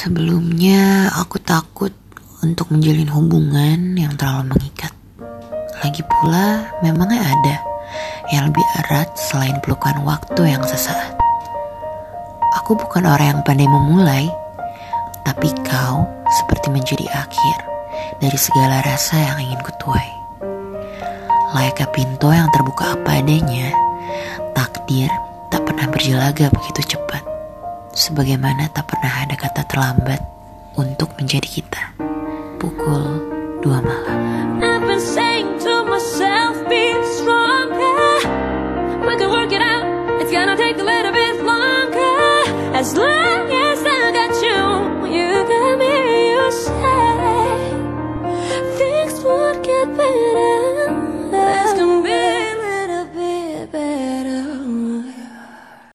Sebelumnya aku takut untuk menjalin hubungan yang terlalu mengikat. Lagi pula, memangnya ada yang lebih erat selain pelukan waktu yang sesaat. Aku bukan orang yang pandai memulai, tapi kau seperti menjadi akhir dari segala rasa yang ingin kutuai. Layaknya pintu yang terbuka apa adanya, takdir tak pernah berjelaga begitu cepat sebagaimana tak pernah ada kata terlambat untuk menjadi kita. Pukul 2 malam. I've As long